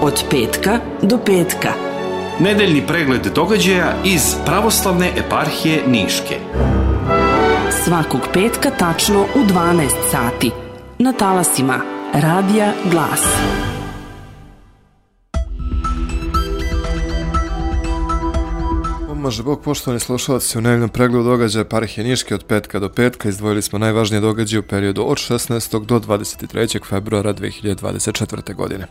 od petka do petka. Nedeljni pregled događaja iz pravoslavne eparhije Niške. Svakog petka tačno u 12 sati. Na talasima Radija Glas. Pomaže Bog, poštovani slušalci, u nedeljnom pregledu događaja Parhije Niške od petka do petka izdvojili smo najvažnije događaje u periodu od 16. do 23. februara 2024. godine.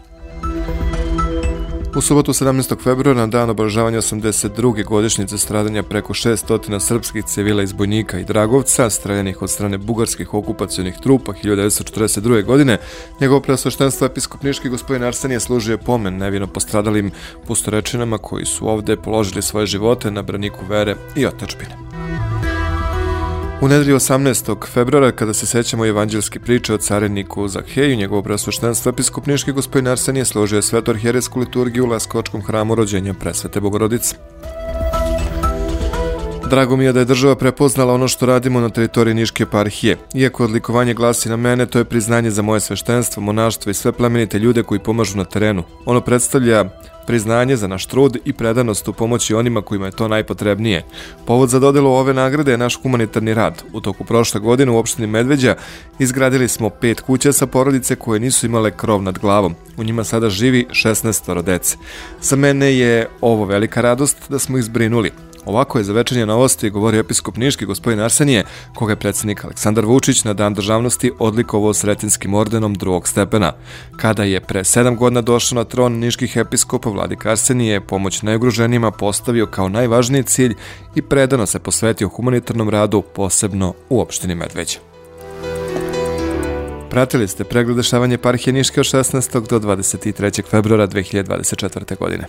U subotu 17. februara na dan obožavanja 82. godišnjice stradanja preko 600 srpskih civila iz Bojnika i Dragovca, streljanih od strane bugarskih okupacijonih trupa 1942. godine, njegovo preosveštenstvo episkop Niški gospodin Arsenije služio pomen nevino postradalim pustorečinama koji su ovde položili svoje živote na braniku vere i otečbine. U nedelju 18. februara, kada se sećamo evanđelske priče o careniku Zakheju, njegovo preosveštenstvo episkop Niški gospodin Arsenije složio svetu arhijeresku liturgiju u Leskočkom hramu rođenja presvete Bogorodice. Drago mi je da je država prepoznala ono što radimo na teritoriji Niške eparhije. Iako odlikovanje glasi na mene, to je priznanje za moje sveštenstvo, monaštvo i sve plemenite ljude koji pomažu na terenu. Ono predstavlja priznanje za naš trud i predanost u pomoći onima kojima je to najpotrebnije. Povod za dodelu ove nagrade je naš humanitarni rad. U toku prošle godine u opštini Medveđa izgradili smo pet kuća sa porodice koje nisu imale krov nad glavom. U njima sada živi 16 dece. Za mene je ovo velika radost da smo ih zbrinuli. Ovako je za večernje novosti govorio episkop Niški gospodin Arsenije, koga je predsednik Aleksandar Vučić na dan državnosti odlikovao sretinskim ordenom drugog stepena. Kada je pre sedam godina došao na tron Niških episkopa, vladik Arsenije pomoć najugroženijima postavio kao najvažniji cilj i predano se posvetio humanitarnom radu, posebno u opštini Medveđa. Pratili ste pregled dešavanja parhije Niške od 16. do 23. februara 2024. godine.